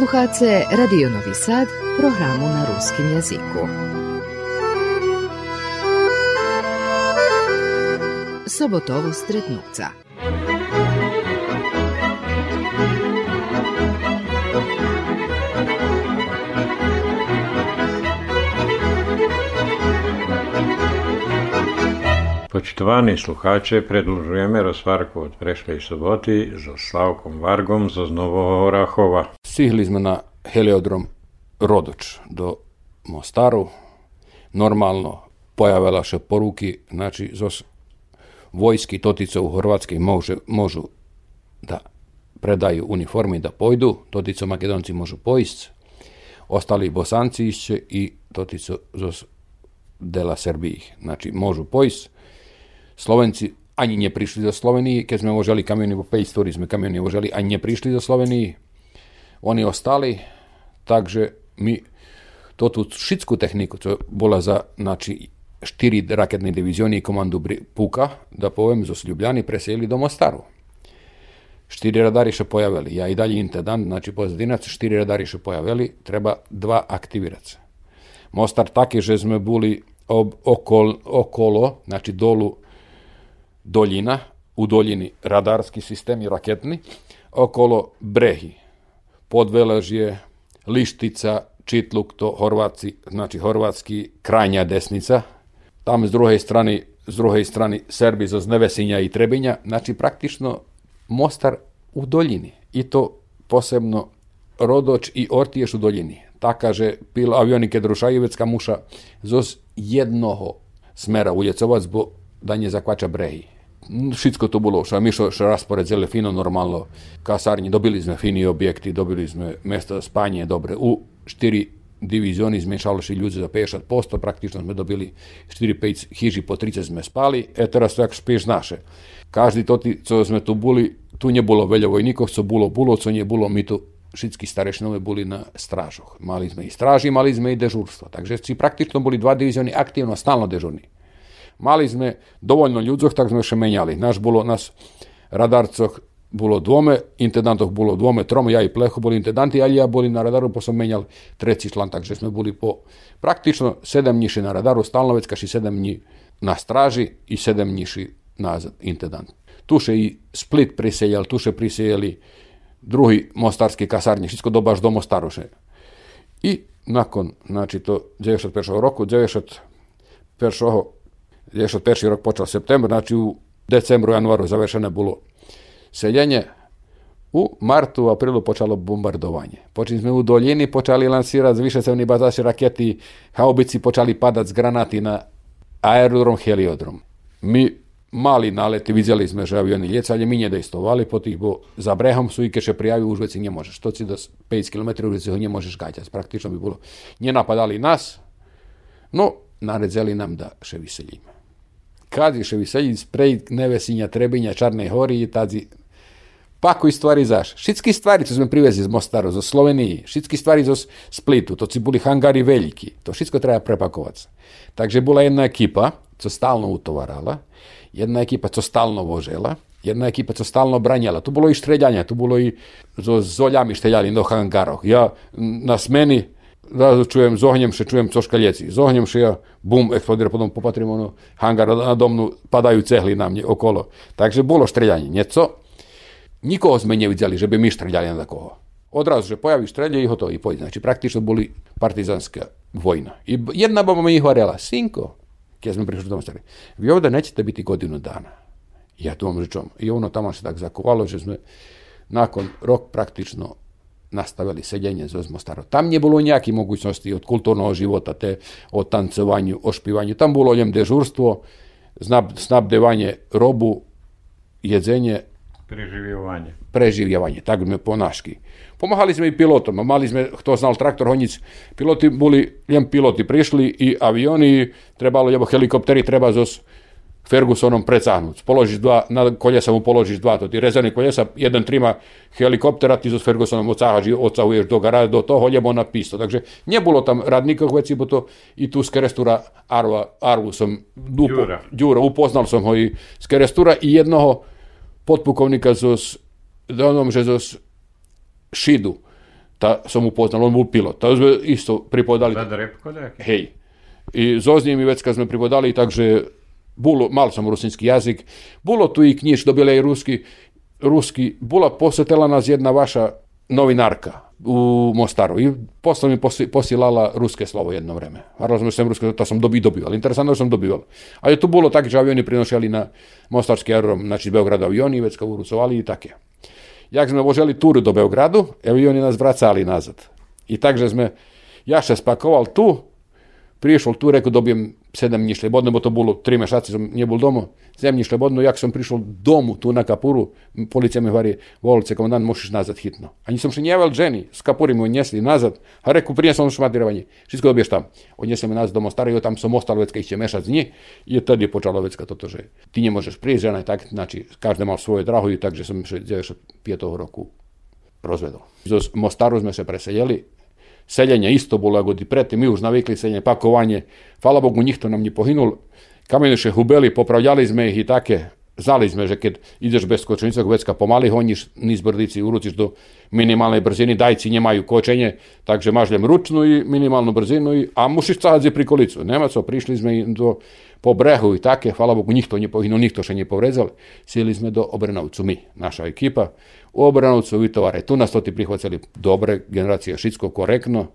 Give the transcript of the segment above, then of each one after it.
Slušate Radio Novi Sad, programu na ruskim jeziku. Sobotovo stretnuca. Počitovani sluhače, predlužujeme rozvarku od prešlej soboti so Slavkom Vargom z Znovohorachova. Stihli smo na heliodrom Rodoč do Mostaru. Normalno pojavila še poruki, znači zos vojski totico u Hrvatskoj može, možu da predaju uniformi da pojdu, totico makedonci možu pojist, ostali bosanci išće i totico zos dela Srbiji. Znači, možu pojist. Slovenci ani nie prišli do Sloveniji, keď sme vožali kamiony po 5 ktorí sme kamiony vožali, ani neprišli do Slovenii. Oni ostali, takže my to tú všetkú techniku, čo bola za znači, 4 raketne divizióny komandu Puka, da poviem, zo Ljubljani preseli do Mostaru. Štyri radari še pojavili. Ja i dalje intendant, znači pozadinac, štyri radari še pojavili, treba dva aktivirati. Mostar taki, že sme boli ob, okol, okolo, znači dolu doljina, u doljini radarski sistem i raketni, okolo brehi, podvelažje, lištica, čitluk, to Horvaci, znači horvatski krajnja desnica, tam s druge strane, s druge strane Serbi za Znevesinja i Trebinja, znači praktično Mostar u doljini i to posebno Rodoč i Ortiješ u doljini. Tak kaže pil avionike Drušajevecka muša zos jednoho smera uljecovac, bo da nje zakvača brehi. Všetko to bolo, što mi što raspored zele fino normalno, kasarnji, dobili sme fini objekti, dobili sme mjesto spanje dobre. U štiri divizioni zmešalo še ljudi za 50%, praktično sme dobili 4-5 hiži po 30 sme spali, e teraz to jak speš naše. Každý to, co sme tu boli, tu nie bolo veľa vojníkov, co bolo, bolo, co nie bolo, tu všetky starešinové boli na strážoch. Mali sme i stráži, mali sme i dežurstvo. Takže si praktično boli dva divizioni aktívno, stalno dežurní. Mali sme dovoljno ľudzoch, tak sme še menjali. Naš bolo, nas radarcoch bolo dvome, intendantoch bolo dvome, trome, ja i pleho boli intendanti, ali ja boli na radaru, pa som menjal treći član, takže sme boli po praktično sedam njiši na radaru, stalno već kaši sedam na straži i sedam njiši nazad intendant. Tuše i Split priseljali, tuše priseljali drugi mostarski kasarnji, všetko do baš do Mostaroše. I nakon, znači to 91. roku, 91. još od rok počeo september, znači u decembru, januaru završeno bolo seljenje. U martu, aprilu počalo bombardovanje. Počeli sme u doljini, počali lansirati višecevni bazaši raketi, haubici počali padati z granati na aerodrom, heliodrom. Mi mali naleti, vidjeli sme, že avioni ljecali, mi nje dejstovali po tih, bo za brehom su i keše prijavi u Užveci nje možeš. To si do 5 km Užveci ho nje možeš gađati. Praktično bi bilo. Nje napadali nas, no naredzeli nam da še vyselíme. Kadiševi sedí sprej Nevesinja, Trebinja, Čarnej hory, tadzi pakuj stvari zaš. Všetky stvari, co sme privezli z Mostaru, zo Sloveniji, všetky stvari zo Splitu, to ci boli hangari veľkí, to všetko treba prepakovať. Takže bola jedna ekipa, co stalno utovarala, jedna ekipa, co stalno vožela, jedna ekipa, co stalno branjala. Tu bolo i štreljanja, tu bolo i so zoljami šteljali do hangarov. Ja na smeni zrazu čujem, zohnjem še, čujem coška ljeci. Zohnjem še ja, bum, eksplodira, potom popatrím ono, hangar na domnu, padaju cehli na mne okolo. Štreljanje, nieco. Nikoho sme nevidjeli, že by my štreljali na koho. Odrazu, že pojavi strelje i hotovo i pojde. Znači, praktično boli partizanska vojna. I jedna baba mi hovorila, sinko, keď sme prišli do Mostara, vi ovdje nećete biti godinu dana. Ja tu vam rečom. I ono tamo se tak zakovalo, že sme nakon rok praktično nastavili seljenje z Mostara. Tam nie bolo nejaké mogućnosti od kulturného života, te o tancovanju, o špivanju. Tam bolo len dežurstvo, snabdevanje robu, jedzenje. Preživljavanje. Preživljavanje, tak sme po naški. Pomáhali sme i pilotom, mali sme, kto znal traktor Honic, piloti boli, len piloti prišli i avioni, trebalo, lebo helikopteri treba zos Fergusonom precahnuť. Položíš dva, na koljesa mu položíš dva, to ti rezervni koljesa, jeden trima helikoptera, ti s Fergusonom ocahaš i ocahuješ do gara, do toho, lebo na pisto. Takže nebolo tam radníkov veci, bo to i tu z Kerestura Arva, Arvu som, dupo, upoznal som ho i z Kerestura i jednoho podpukovnika zo, onom, že zo Šidu, Ta som upoznal, on bol pilot. Ta isto pripodali. Da Hej. I zoznije mi već kad sme pripodali, takže bulo, malo sam rusinski jazik, bulo tu i knjiž, dobila i ruski, ruski, bula posjetila nas jedna vaša novinarka u Mostaru i posle mi posi, posilala ruske slovo jedno vreme. Razumio sam ruske, to sam dobi, dobivali. Interesantno sam dobivali. Ali tu bilo tak, že avioni prinošali na Mostarski aerodrom, znači iz Beograda avioni, već kao urucovali i také. Jak sme voželi tur do Beogradu, avioni nas vracali nazad. I takže sme, ja še spakoval tu, prišol tu, rekao dobijem sedam dní slobodno, bo to bilo tri mešaci, som nebol doma, zemlji slobodno, jak som prišol domu tu na kapuru, policija mi hovorí, volce, komandant, možeš nazad hitno. Ani som še njeval ženi, s kapuri mi odnesli nazad, a rekao, prije sam šmatirovanje, všetko dobiješ tam. Odnesli me nazad do Mostara i tam sam ostal već kad će mešać z njih i tad je počalo već toto, že ti ne možeš prije žena i tak, znači, každe mal svoje draho i takže sam 95. roku rozvedol. Z Mostaru sme se preseljeli, seljenje isto bolo preti, mi už navikli seljenje, pakovanje, hvala Bogu njih to nam nie pohynul, kamenuše hubeli, popravljali sme ih i take, znali sme, že keď ideš bez kočenicog vecka pomaly honíš niz brdici, uruciš do minimalnej brziny, dajci nemajú kočenje, takže mažljem ručnu i minimalnu brzinu, i, a mušiš pri kolicu. Nema co, prišli sme do, po brehu i také, hvala Bogu, nikto nije poginuo, nikto še nije povrezal. Sjeli smo do Obrenovcu mi, naša ekipa. U Obrenovcu Vitovare, tu nas to ti prihvacili dobre generacije Šitsko, korektno.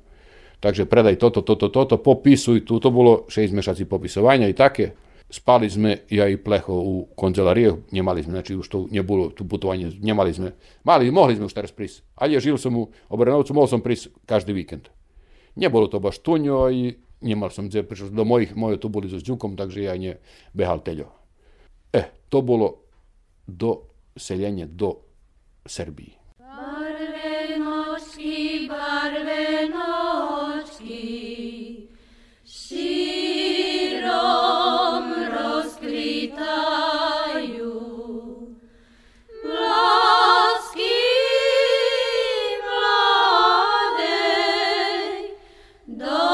Takže predaj toto, toto, toto, popisuj tu, to bilo še izmešaci popisovanja i take. Spali smo ja i Pleho u konzelariju, njemali smo, znači što nje bilo tu putovanje, njemali smo, mali, mogli smo šta raspris, ali je žil sam u Obrenovcu, mogao sam pris každi vikend. Nje bilo to baš tunjo i nemal som gdje, prišao do mojich, moje tu boli so Đukom, takže ja ne behal teľo. E, to bolo do seljenje do Srbiji. Barvenočki, barvenočki, širom rozkvitaju. Mlaski mladej do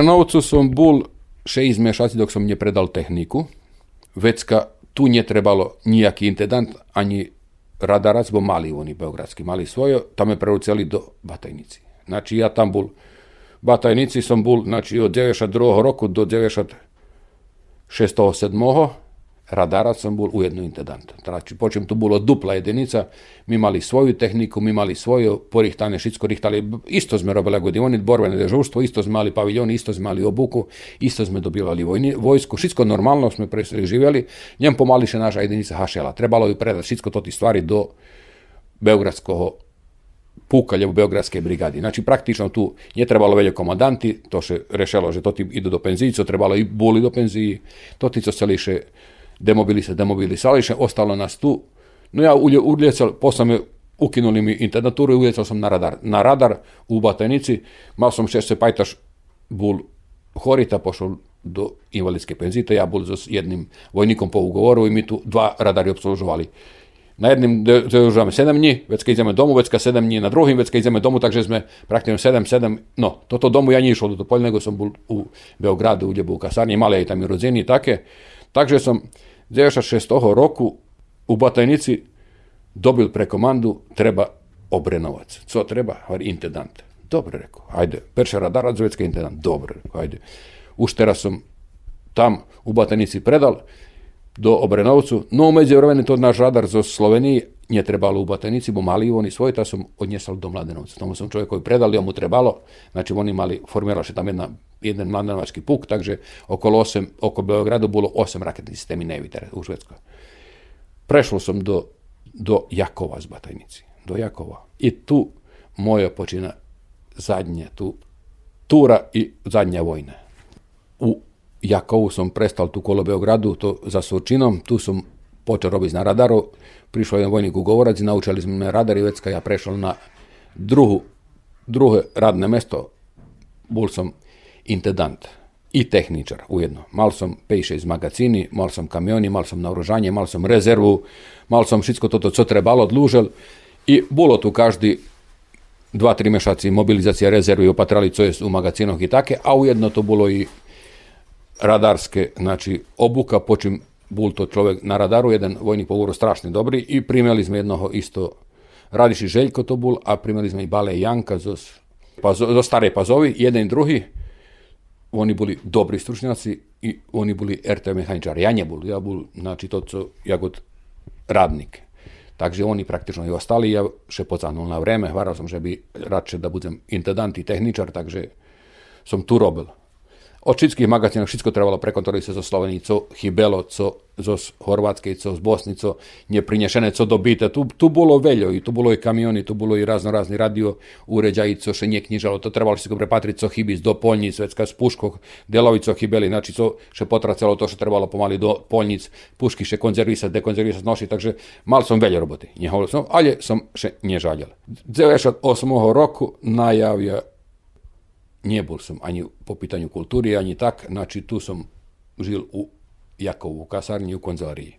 Obrenovcu som bol 6 mjeseci dok som mne predal tehniku. Vecka tu nije trebalo nijaký intendant, ani radarac, bo mali oni beogradski, mali svoje, tam me preuceli do Batajnici. Znači ja tam bol, Batajnici som bol, znači od 92. roku do 96. 7. radarac som bol ujedno intendant. Znači počem tu bolo dupla jedinica, mi mali svoju tehniku, mi mali svoje porihtane, šitsko rihtali, isto sme robili godinu, oni borbene dežurstvo, isto sme mali paviljoni, isto sme mali obuku, isto sme dobivali vojni, vojsku, šitsko normalno sme preživjeli, njem pomališe naša jedinica hašela. Trebalo je predati šitsko to stvari do Beogradskog pukalja u Beogradske brigadi. Znači, praktično tu nije trebalo velje komandanti, to se rešelo, že to ti idu do penziji, trebalo i boli do penziji, to ti se liše demobilisa, demobilisališe, ostalo nas tu. No ja ulje, uljecal, posle me ukinuli mi internaturu i uljecal sam na radar. Na radar u Batajnici, mal sam še se pajtaš bul horita, pošao do invalidske penzije, ja bol s jednim vojnikom po ugovoru i mi tu dva radari obslužovali. Na jednim dežurame sedam dní, već kad ideme domu, već kad sedam dní na drugim, već kad ideme domu, takže sme praktično sedam, sedam, no, toto domu ja nije išao do Topolja, nego sam bol u Beogradu, u Ljebu, u kasarni, mali je tam i rodzeni i take. Takže sam 96. roku u Batajnici dobil prekomandu, treba Obrenovac. Co treba? Intendant. Dobro, rekao, ajde, perše radarac, zovecka intendant. Dobro, rekao, ajde. Uštera sam tam u Batajnici predal, do Obrenovcu, no u međuvremenu to naš radar za Sloveniji nije trebalo u Batajnici, bo mali oni svoj, ta sam odnjesal do Mladenovca. Tomu sam čovjek koji predali, ja mu trebalo, znači oni mali, formirala tam jedna, jedan mladenovački puk, takže okolo osam, oko Beogradu bilo osam raketnih sistemi Nevitere u Švedskoj. Prešlo sam do, do Jakova z Batajnici, do Jakova. I tu moja počina zadnje, tu tura i zadnja vojna. U Jakovu som prestal tu kolo Beogradu, to za Surčinom, tu som počeo robiť na radaru, prišao jedan vojnik ugovorac i naučili smo me radar i već ja prešao na drugu, druge radne mesto, bol som intendant i tehničar ujedno. Mal som pejše iz magacini, mal som kamioni, mal som naoružanje, mal som rezervu, mal som všetko toto, co trebalo, dlužel i bolo tu každý dva, tri mešaci mobilizacija rezervi opatrali, co je u magacinoh i take, a ujedno to bolo i radarske, znači obuka, počim bol to čovjek na radaru, jedan vojnik povoro strašni dobri i primjeli smo jednoho isto Radiši Željko to bol, a primjeli smo i Bale Janka zo, pa, zo stare pazovi, jedan i drugi, oni boli dobri stručnjaci i oni boli RT mehaničari. Ja nie bol, ja bol, znači to, co, ja god radnik. Takže oni praktično i ostali, ja še pocanul na vreme, hvaral som, že bi radše da budem intendant i tehničar, takže som tu robil. Od všetkých magazínov všetko trebalo prekontrolovať sa zo Slovenii, co chybelo, co zo Horvátskej, co z Bosny, co neprinešené, co dobité. Tu, tu bolo veľo, i tu bolo i kamiony, tu bolo i razno razni radio uređaji, co še nije. To trebalo všetko prepatriť, co chybí z do poljnic, već z puškoh, delovi, co chybeli, znači co še potracalo to, što trebalo pomali do poljnic, pušky še konzervisať, dekonzervisať, nošiť, takže mal som veľa roboty. Nehovoril som, ale som še nežaljal. 98. roku najavio Nije bol sam ani po pitanju kulturi, ani tak, znači tu sam žil u Jakovu, u kasarni, u konzariji.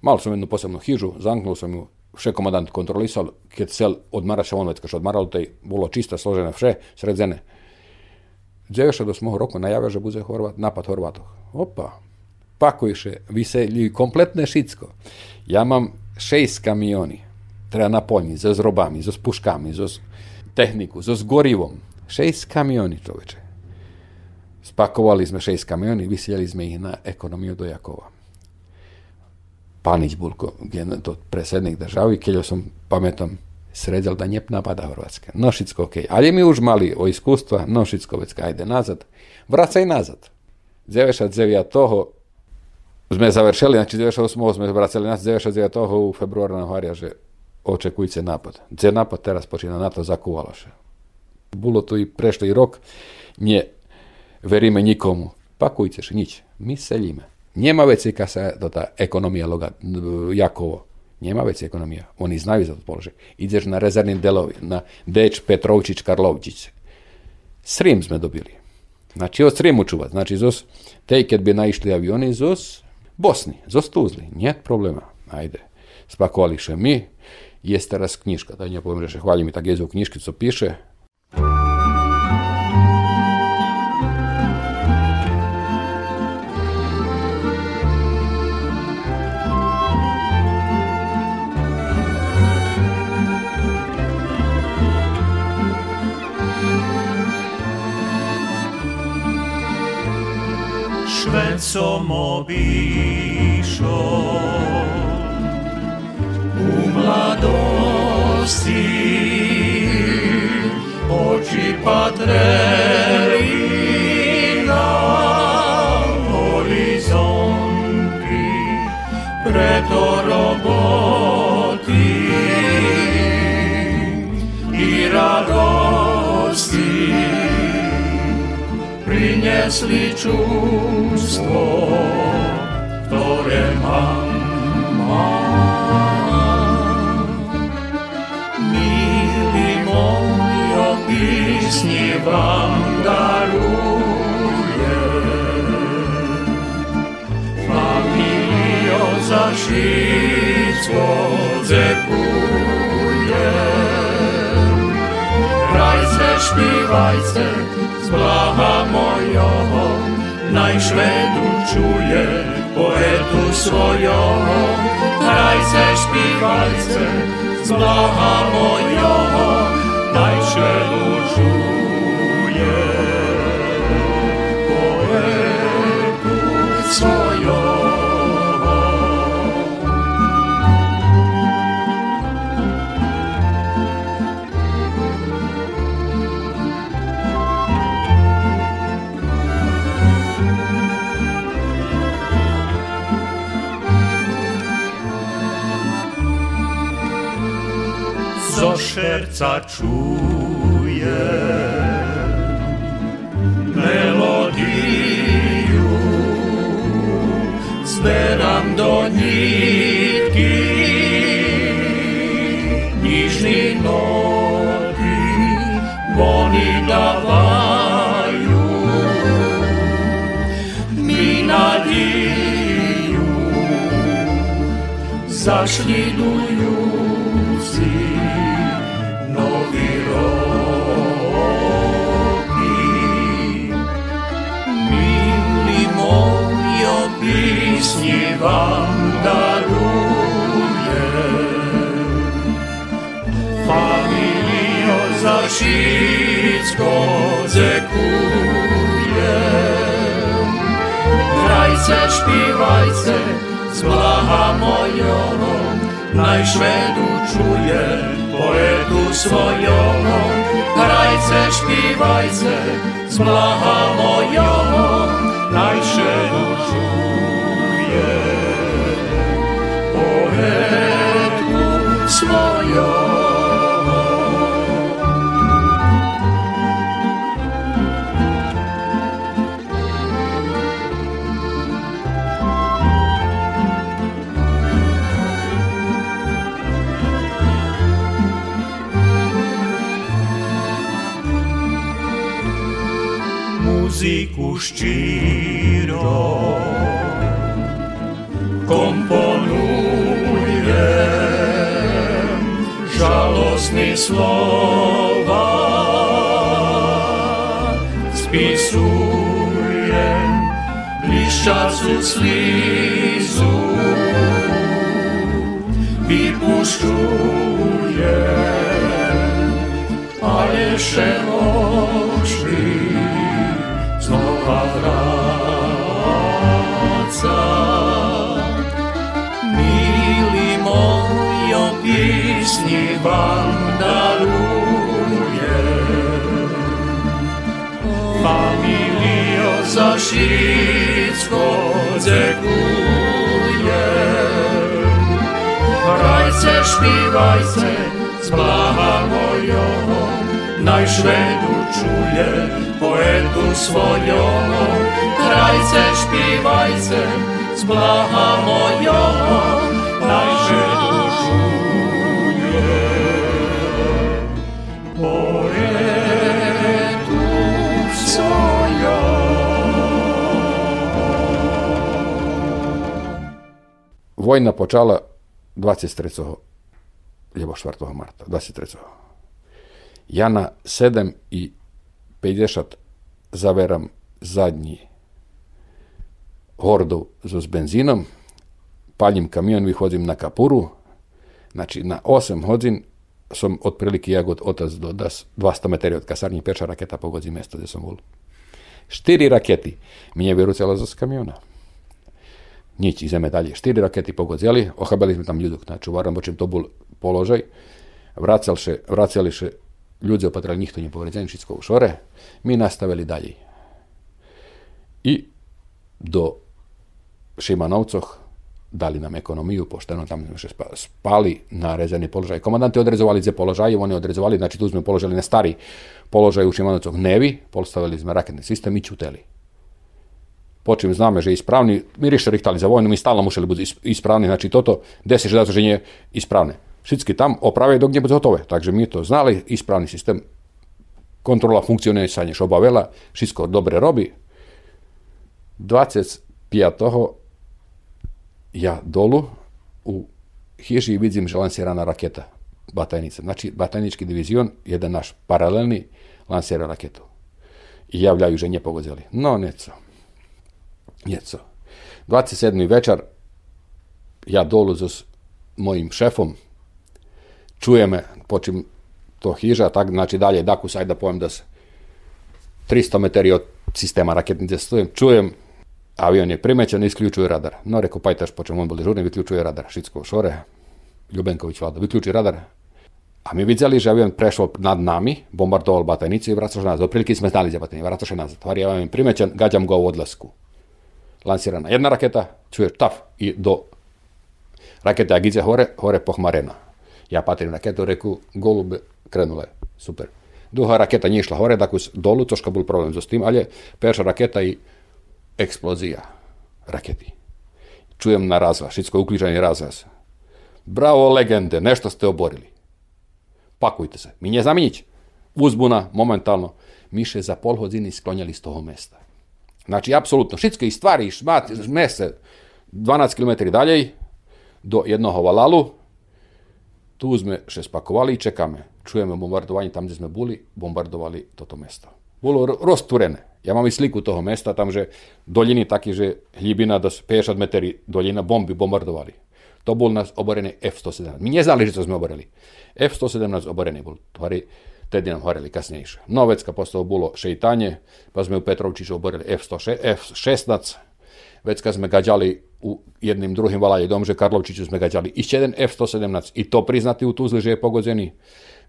Malo sam jednu posebnu hižu, zanknul sam ju, vše komandant kontrolisal, kad se odmaraše on već, kaž odmaral, to je bilo čista, složena vše, sred zene. Dzeveša do smog roku najavio, že buze Horvat, napad Horvatov. Opa, pakujše, viselji, kompletne šitsko. Ja mam šest kamioni, treba napolniti, za zrobami, za spuškami, za tehniku, za zgorivom, 6 kamiony, čoveče. Spakovali sme 6 kamiony, vysielali sme ich na ekonomiu do Jakova. Panić Bulko, to predsjednik državi, keljo sam pametom sredzal da njep napada Hrvatska. Nošicko okej. Okay. Ali mi už mali o iskustva, Nošicko već ajde nazad. Vracaj nazad. 99 toho sme završili, znači 98 sme vracali nas, 99 toho u februara na Harja, že očekujte napad. Gdje napad teraz počina NATO zakuvalo še. Bilo tu i prešli rok, nje veríme nikomu. Pakujte nič. My selíme. Nema veci ka sa do ta ekonomija loga, Jakovo. Nema veci ekonomija. Oni znaju za to položaj. Ideš na rezervni delovi, na Deč, Petrovčić, Karlovčić. Srim sme dobili. Znači, od Srimu čuvat. Znači, zos, te kad bi naišli avioni, zos Bosni, zos Tuzli. Njet problema. Ajde. Spakovališe mi. Jeste raz knjiška. Da nje povim reče, hvali mi tak jezu knjiškicu piše. Švecom obišo u mladosti oči patreli na horizonti preto roboti i radosti если чувство, которое мама. Милый мой, песни familio za Фамилию зашить зекует. Reise, Spielreize, Blaha mojho, najšvedu čuje poetu svojho. Hrajte, špívajte, z blaha mojho, najšvedu čuje poetu svojho. Šerca čuje. Melodiju zberam do nitki. Nižni noti voni davaju mi nadiju zašli pisnji vam daruje. Familio za šitsko zekuje. Hrajce, špívajce, z blaha mojho, najšvedu čuje poetu svojho. Hrajce, špívajce, z blaha mojho, najšvedu čuje ščiro komponuje žalostni slova spisuje blišćacu slizu vypuštuje ale še Mojo písni vandaluje. Familio za Šicko dzekuje. Hrajce, špívajce, z blaha mojho, naj švedu čuje poetu svojom. Hrajce, špívajce, z blaha mojho, Vojna počala 23. lebo 4. marta, 23. Ja na 7 i 50 zaveram zadnji hordu s benzinom, paljim kamion, vychodzím na kapuru, znači na 8 hodin som otprilike ja god otac do das 200 metri od kasarní peča raketa pogodzi mjesto gdje sam bol. Štyri rakety mne vyrúcala zo z kamiona. Nič, ideme dalje. Štyri rakety pogodzeli, ochabili sme tam ľudok na čuvarom, bo čím to bol položaj. Vracal še, vracali še ľudzi opatrali, nikto nepovredzený, všetko už hore. My nastavili dalej. I do Šimanovcoch dali nam ekonomiju, pošteno tam sme še spa- spali na rezervni položaj. Komandanti odrezovali ze položaje, oni odrezovali, znači tu sme položili na stari položaj u Šimanovcoch nevi, postavili sme raketni sistem i čuteli. Počím zname, že ispravni, mi rište rihtali za vojnu, mi stalno museli biti is- ispravni, znači toto desi že zato že nije ispravne. Všetky tam oprave dok nie bude hotové. Takže mi to znali, ispravni sistem, kontrola funkcionisanja obavela, všetko dobre robi. 25. ja dolu u hiži vidim že lansirana raketa batajnica. Znači, batajnički divizion, jedan naš paralelni, lansira raketu. I javljaju že nje pogodzeli. No, neco. Neco. 27. večer, ja dolu s mojim šefom, čuje me, počim to hiža, tak, znači dalje dakus, ajde da pojem da se 300 metri od sistema raketnice stojem, čujem, avion je primećen, isključuje radar. No, rekao, pajtaš, počem on bol dežurni, vyključuje radar. Šicko šore, Ljubenković vlada, vyključi radar. A mi vidjeli, že avion prešao nad nami, bombardoval batajnicu i vraćao nazad. Otprilike smo znali za batajnicu, vraćao nazad. Tvari avion je primećen, gađam ga u odlasku. Lansirana jedna raketa, čuješ taf i do rakete Agice hore, hore pohmarena. Ja patrim raketu, reku, golube, krenule, super. Druga raketa nije išla hore, dakle dolu, troška bol problem s tim, ali je raketa i eksplozija raketi. Čujem na razvaz, všetko uključeni razvaz. Bravo, legende, nešto ste oborili. Pakujte se. Mi nje znamo nić. Uzbuna, momentalno. Miše za pol hodiny sklonjali z toho mesta. Znači, apsolutno, všetko i stvari, mese, 12 km dalej, do jednoho valalu, tu sme še spakovali i čekame. Čujeme bombardovanje tam, gdje sme boli, bombardovali toto mesto. Bolo ro- rozturené. Ja mám i sliku toho mesta, tam, že doljini taký, že hljibina do 50 metri doljina bomby bombardovali. To bol nás oborený F-117. My neznali, že to sme oborili. F-117 oborený bol. Tvari, tedy nám horeli kasnejšie. Novecka postalo bolo šejtanje, pa sme u Petrovčiću oborili F-116, F-16, Vecka sme gađali u jednim drugim valaj dom, že Karlovčiću sme gađali išće jedan F-117 i to priznati u Tuzli, že je pogodzeni.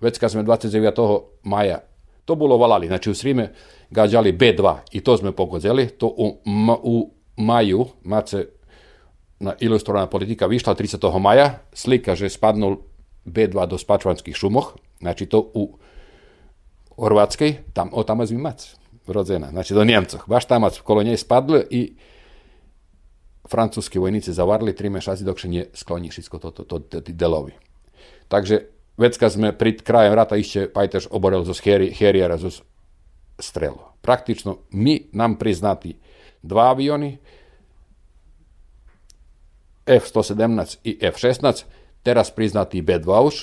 Vecka sme 29. maja, to bolo valali, znači u Srime gađali B2 i to sme pogodzeli, to u, u maju, mace na ilustrovana politika vyšla 30. maja, slika, že spadnul B2 do Spačvanských šumoch, znači to u Horvátskej, tam, o tamo je mac, rodzena, znači do Njemcoch, baš tamac kolo nje spadli i francúzski vojníci zavarli tri mešaci, dok nie skloní všetko toto, to, to, tí delovi. Takže vecka sme pri krajem rata ešte pajtež oborel zo Heriera zo strelo. Praktično mi nam priznati dva avioni, F-117 i F-16, teraz priznati B-2 už,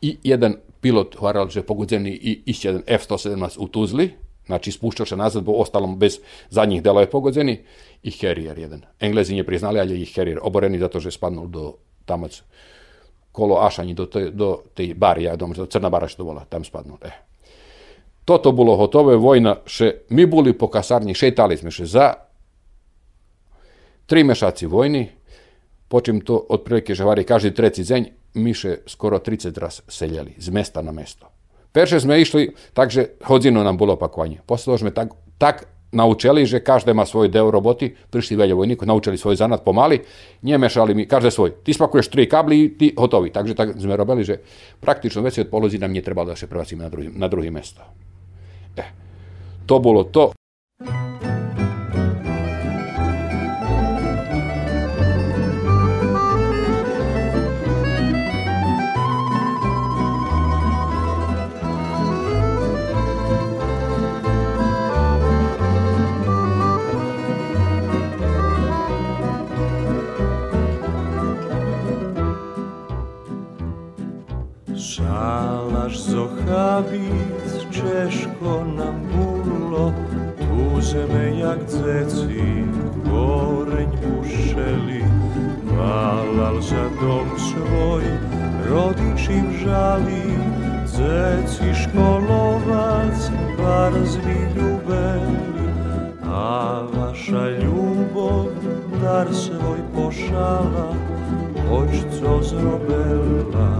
i jedan pilot hvaral, že pogodzeni i ešte jeden F-117 u Tuzli, znači spušćao se nazad, bo ostalom bez zadnjih delova je pogodzeni, i Harrier jedan. Englezi nije priznali, ali je i Harrier oboreni zato, že je spadnul do tamac kolo Ašanji, do, te, do tej bari, ja dom, do Crna bara što vola, tam spadnul. Eh. Toto bolo hotové, vojna, še, mi boli po kasarni, šetali sme še za tri mešaci vojni, počím to otprilike, že vari každý treći deň miše skoro 30 raz seljali z mesta na mesto. Perše sme išli, takže hodzinu nám bolo opakovanie. Posle sme tak, tak naučili, že každý má svoj deo roboty, prišli veľa vojníkov, naučili svoj zanad pomaly, nemešali mi, každý svoj. Ty spakuješ tri kably, ty hotový. Takže tak sme robili, že praktično veci od polozí nám netreba da še prebacíme na druhý, na druhý mesto. Eh, to bolo to. nabić ciężko nam było, tużemy jak dzieci, koreń puszczeli. Malal za dom swój, rodzic im żali, dzieci szkolować bardziej lubeli, a wasza lubow dar swój poszala, choć co zrobiła,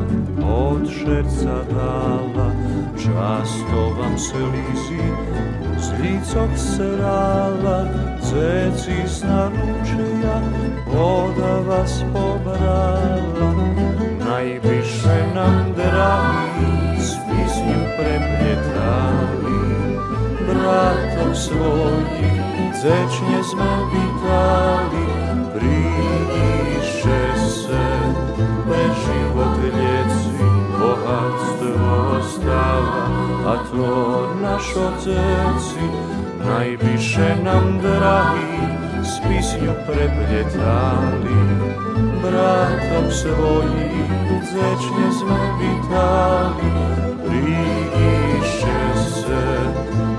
od serca dala častovam se lizi, z licog se rala, ceci s naručeja, voda vas pobrala. Najviše nam dragi, svi s njim prepletali, bratom svojim, zečnje smo vitali, brigi a to naš oceci, najviše nam dragi, s pisnju prepljetali. Bratom svoji, zečnje smo vitali, prigiše se,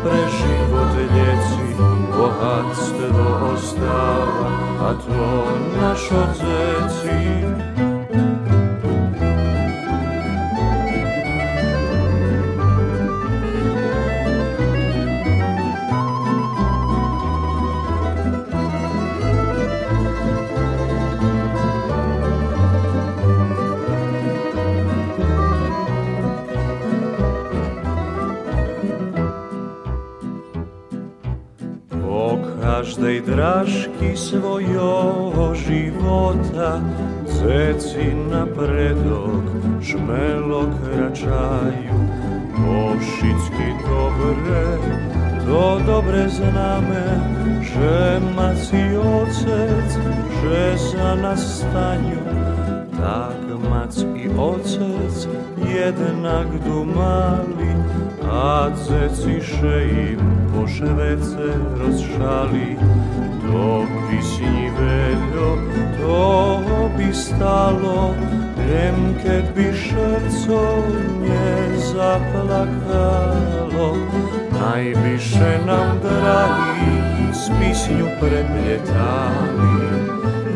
preživot ljeci, bohatstvo ostava, a to naš oceci, každej dražki svojho života Zeci napredok žmelo kračaju Mošicky dobre, to dobre zname Že maci ocec, že za nas stanju. Tak mac i ocec jednak dumali Faceci szyi poszewece rozszali, to piśniwego, to by stało, wiem, kiedy co nie zaplakało. Najbliższe nam drali z piśnią prepleciali,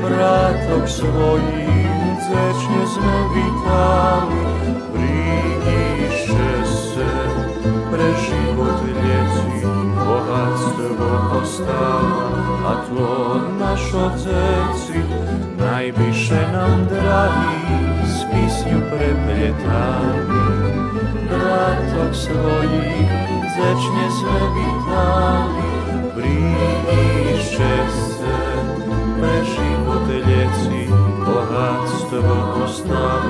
bratok swoim zecznie znowu. drwo ostała, a tło nasz ocecy najwyższe nam drawi z pisniu prepletami. Bratok swoich zecznie z lewitami, brigi szczęście, mężi motylecy, bohatstvo postawa.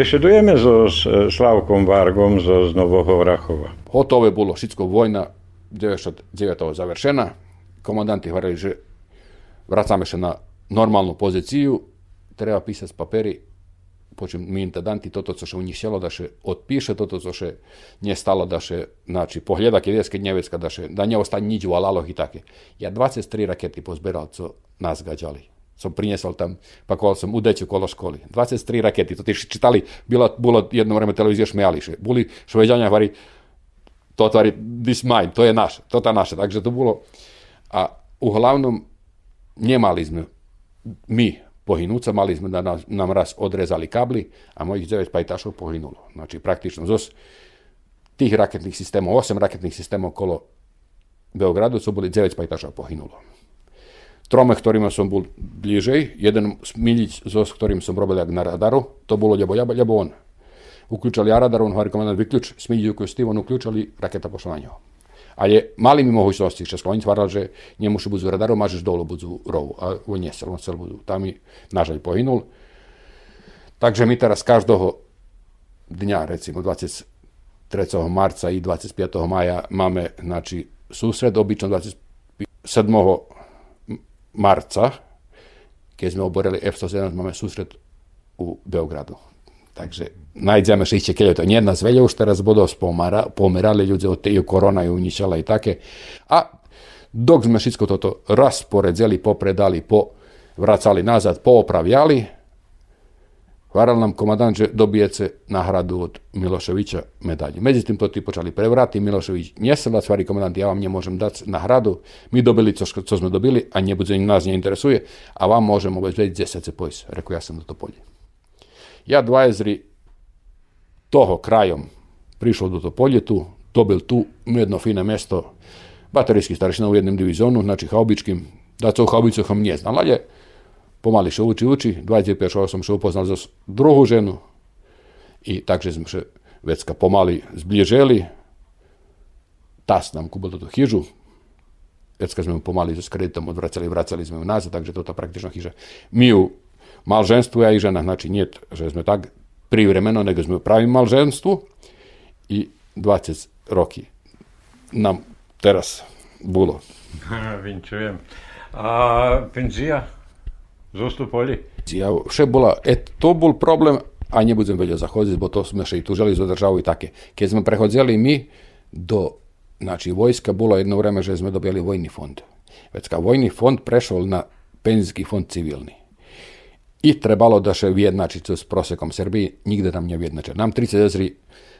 Bešedujeme so Slavkom Vargom zo z Nového Rachova. Hotové bolo všetko vojna, 99. završena. Komandanti hovorili, že vracame sa na normálnu pozíciu, treba písať papery, počím mi intendanti toto, co še u njih sjelo, da še otpiše toto, co še nje da še, znači, pohljeda kjedevske dnjevecka, da še, da nje ostane nič u alaloh i take. Ja 23 rakety pozberal, co nas gađali som priniesol tam, pakoval som u deťu kolo školy. 23 rakety, to tiež čítali, bylo, bolo jedno vreme televízie šmiali, že boli Šveďania hovorí, to tvári, this mine, to je naše, to je naše, takže to bolo. A u hlavnom nemali sme my pohynúť sa, mali sme, nás, nám raz odrezali kably a mojich 9 pajtašov pohynulo. Znači praktično zo tých raketných systémov, 8 raketných systémov okolo Beogradu, sú boli 9 pajtašov pohynulo. Trome, ktorými som bol bližej. Jeden miliť, so s ktorým som robil jak na radaru, to bolo lebo, lebo, lebo on. Uključali ja radar, on hovorí komandant, vyključ, smiljiu koju Steve, on uključali, raketa pošla na njeho. Ale mali mi mogućnosti, što oni stvarali, že njemu budu radaru, mažeš dolu budu rovu, a on nie on cel budu. Tam i nažalj pohinul. Takže my teraz každého dňa, recimo 23. marca i 25. maja máme znači, susred, obično 27. marca, keď sme oborili F-117, máme susred u Beogradu. Takže najdziemy šišće kelje, to nijedna zvelja už teraz bodo pomara, pomerali ľudia od teju korona ju uničala i take. A dok sme všetko toto rasporedzeli, popredali, po, vracali nazad, poopravljali, Hvaral nam komandant, že dobijece nahradu od Miloševića medalji. Međutim, to ti počali prevrati, Milošević nje se da stvari komandant, ja vam nje možem dati nahradu, mi dobili co, co smo dobili, a nje bude nas nje interesuje, a vam možemo obezbediti 10 pojs. Rekao, ja sam do to polje. Ja dvajezri toho krajom prišao do to polje tu, dobil tu jedno fine mesto, baterijski staršina u jednom divizionu, znači haubičkim, da co u haubicom nije znala je, pomali še uči, uči, 25 rokov som še upoznal za druhú ženu i takže sme še vecka pomali zbliželi. Tas nam kúpil túto chyžu, vecka sme ju pomali so kreditom odvracali, vracali sme ju nazad, takže toto praktično chyža. My ju malženstvu ja i žena, znači nije, že sme tak privremeno, nego sme u pravim malženstvu i 20 roky nam teraz bolo. Vinčujem. A penzija? Zostupoli? Ja, še bola, et, to bol problem, a nebudem vedieť zachodziť, bo to sme še i tužili za državu i také. Keď sme prechodzeli my do znači, vojska, bolo jedno vreme, že sme dobili vojni fond. Već vojni fond prešol na penzijski fond civilni. I trebalo da še vjednačiť s prosekom Srbiji, nigde nam ne vjednače. Nam 30 ezri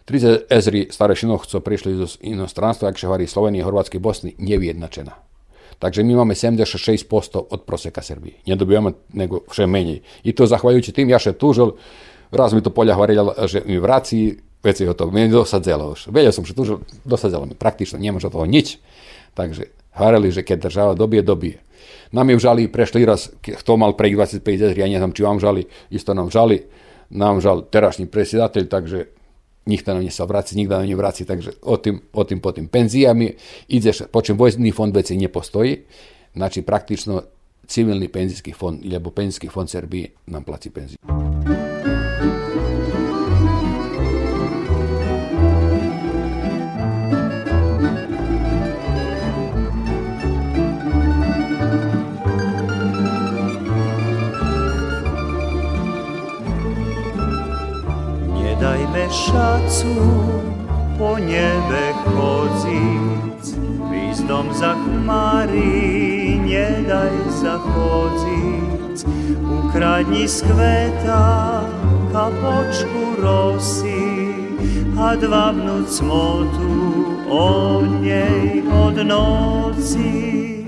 30 ezri starešinov, co prišli iz inostranstva, jak ševari Slovenije, Hrvatske i Bosni, nevjednačena. Takže my máme 76% od proseka Srbije. Nedobijamo nego vše menej. I to zahvaljujući tim, ja še tužil, raz mi to polja hvarjala, že mi vraci, već je to, meni dosadzelo už. Velja som še tužil, dosadzelo mi, praktično, nije može toho nič. Takže hvarali, že keď država dobije, dobije. Nam je žali prešli raz, kto mal pre 25 eur, ja ne znam či vam žali, isto nam žali, nam žal terašnji predsjedatelj, takže nikto na ne sa vraci, nikto na ne vraci, takže o tým, o tým po tým penzijami ideš, počem vojný fond veci nepostojí, znači praktično civilni penzijski fond, lebo penzijski fond Srbije nam placi penziju. šacu po nebe chodziť, výzdom za chmary nedaj zachodziť. Ukradni z kveta kapočku rosy a dvabnúť smotu od nej od noci.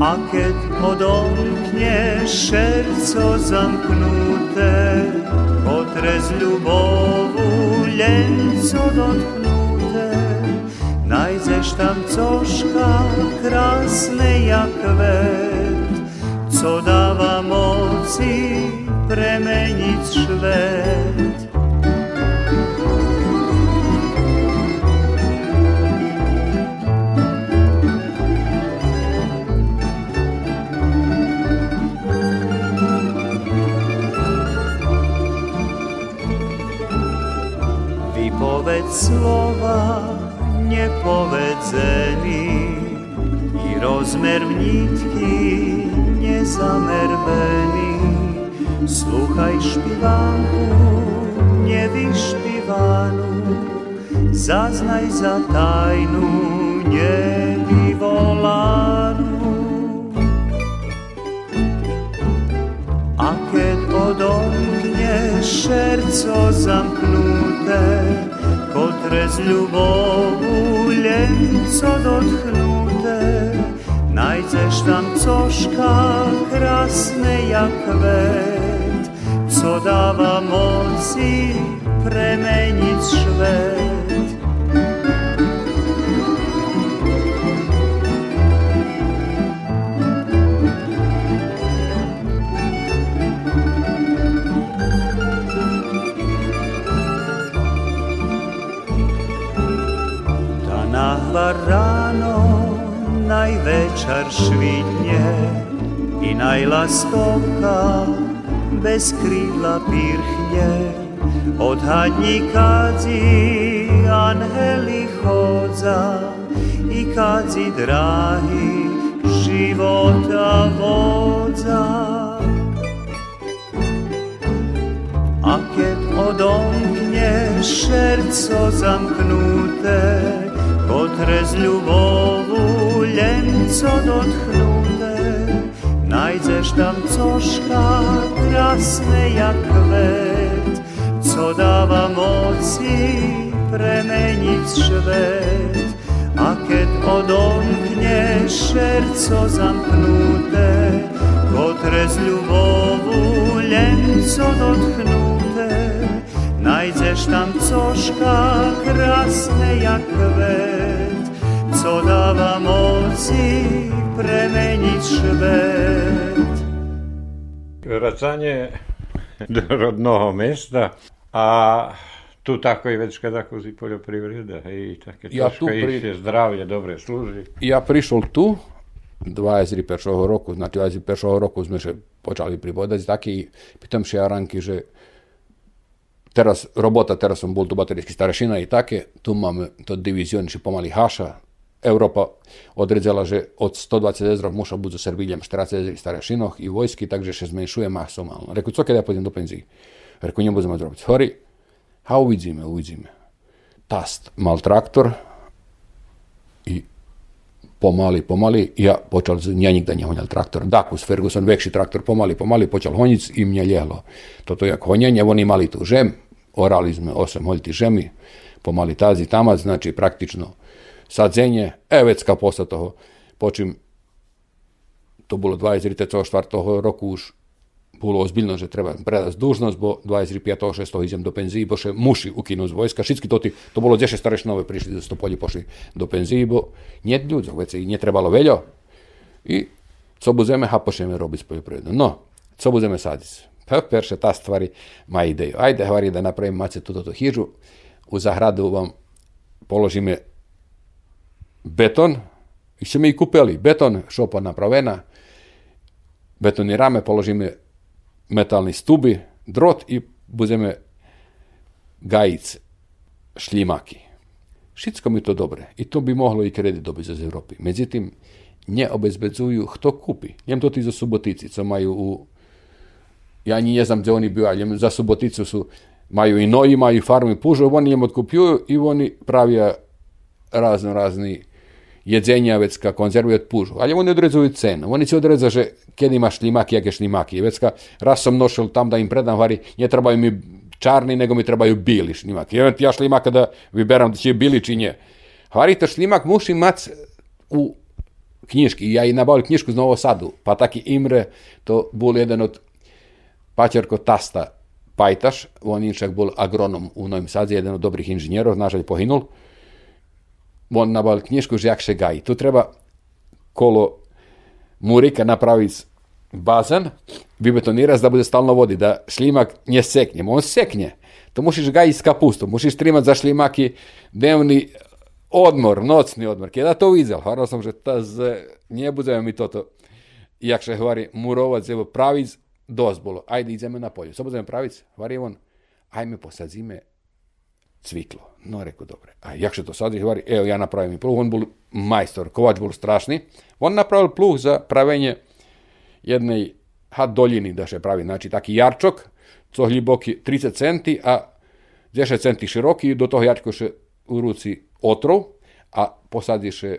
A keď odomknie szerco zamknute, Potre z ľubovu lenco dotknute, Najdzeš tam coška krásne jak kvet, Co dáva moci premeniť švet. Slova nepovedzený i rozmer nitky nezamervený. Sluchaj špivánku nevyšpivanú, zaznaj za tajnú nevyvolanú. A keď odomkne šerco zamknuté, Kotre z ľubovu lenco dotknute, Najdzeš tam coška krasne jak kvet, Co dáva moci premeniť švet. Slava ráno, največer švitne i najlastovka bez krídla pírchne. Od hadníkáci anheli chodza i káci dráhy života vodza. A keď odomkne šerco zamknuté, potrez ljubovu ljenco dotknute Najdziesz tam coszka krasne jak kwet, co dawa moci premenić szwed. A kiedy odomknie serco zamknute, kotre z lubowu lęco chceš tam cožka krásne jak kvet, co dáva moci premeniť švet. Vracanie do rodného mesta a tu takoj večka tako si poljoprivreda, hej, také ja tu pri... zdravlje, dobre služi. Ja prišol tu, 21. roku, znači 21. roku sme že počali pribodať taký, pýtam šiaranky, že teraz robota, teraz som bol tu baterijský starešina i také, tu máme to divizion, či pomaly haša, Európa odredzala, že od 120 ezrov muša budu so serviljem 40 ezri starešinoh i vojski, takže še zmenšuje masomalno. Reku, co kada ja pôjdem do penziji? Reku, nebudeme zrobiť. Hori, a uvidíme, uvidíme. Tast mal traktor i pomali, pomali, ja počal, z- ja nikda nehoňal traktor. Dakus, Ferguson, vekši traktor, pomali, pomali, počal honic i mne ljehlo. Toto jak honjenje, oni mali tu žem, orali sme 8 holjti žemi, pomali tazi tamac, znači praktično sadzenje, e vecka posle toho, počím, to bolo 24. roku už bolo ozbiljno, že treba predať dužnosť, bo 25. 6. idem do penziji, bo še muši ukinu z vojska. Všetky to, to bolo 10 starešinove prišli do Stopolji, pošli do penziji, bo njet ľudzov, već i nije trebalo veľo. I co budeme, ha počneme robiť poljoprivredno. No, co budeme sadiť? Pa perše ta stvari ma ideju. Ajde, hvari da napravim mace tu hižu, u zahradu vam položime beton, i ćemo i kupeli beton, šopa napravena, betoni rame, položíme metalni stubi, drot i budeme gajic šljimaki. Všetko mi to dobre. I to bi moglo i kredit dobiti iz Evropi. Međutim, nje obezbezuju kto kupi. Njem to ti za subotici, co maju u... Ja ne znam gdje oni bio, ali za suboticu su maju i noji, maju farmu i pužu, oni njem otkupljuju i oni pravija razno razni jedzenja vecka konzervuju od pužu. Ali oni odrezuju cenu. Oni će odrezati, že kjed imaš šljimaki, jake šljimaki. Vecka, raz sam nošel tam da im predam, vari, ne trebaju mi čarni, nego mi trebaju bili šljimaki. Ti ja šljimaka da vyberám, da će bili či nje. Vari to šljimak muši mac u knjižki. Ja i nabavil knjižku z Novo Sadu, pa taki Imre, to bol jedan od paćerko tasta Pajtaš, on inšak bol agronom u Novim Sadzi, jedan od dobrih inženjerov, nažalj pohinul. On nabavil knjižku že jak se gaji. Tu treba kolo murika napraviti bazen, vybetonirati da bude stalno vodi, da šlimak nje seknje. On seknje. To musiš gajiti s kapustom, musiš trimati za šlimaki dnevni odmor, nocni odmor. Kada to videl, hvala sam, že ta z, nje budeme mi toto, jak se hvari, murovac, evo, pravic, dozbolo, ajde ideme na. Co budeme pravic, hvari on, ajme posadzime cviklo. No, rekao, dobre. A jak se to sadi, hvari, evo, ja napravim pluh, on bol majstor, kovač bol strašni. On napravil pluh za pravenje jednej ha doljini da se pravi, znači taki jarčok, co hljiboki 30 centi, a 10 centi široki do toho jarčko še u ruci otrov, a posadiše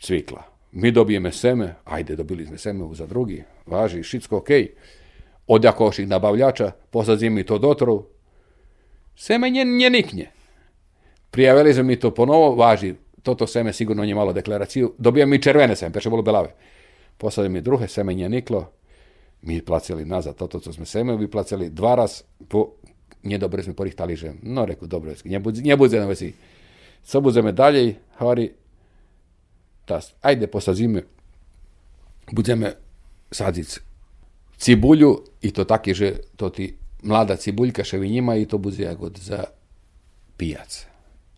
cvikla. Mi dobijeme seme, ajde, dobili smo seme za drugi, važi, šitsko okej. Od jakoših nabavljača, posadzim mi to dotrov, seme nje, nje niknje. Prijavili smo mi to ponovo, važi, toto seme sigurno nje malo deklaraciju, dobijemo mi červene seme, peše bolo belave. Posadili mi druge, seme nje niklo, mi placili nazad toto, co sme seme vyplacili dva raz, po, nedobre sme porihtali, že no reku, dobro, nebudze, nebudze na veci. Co budeme dalej, hovorí, tas, ajde posadzíme, budeme sadziť cibulju i to taki, že to ti mlada cibuljka še vi njima i to bude jagod za pijac.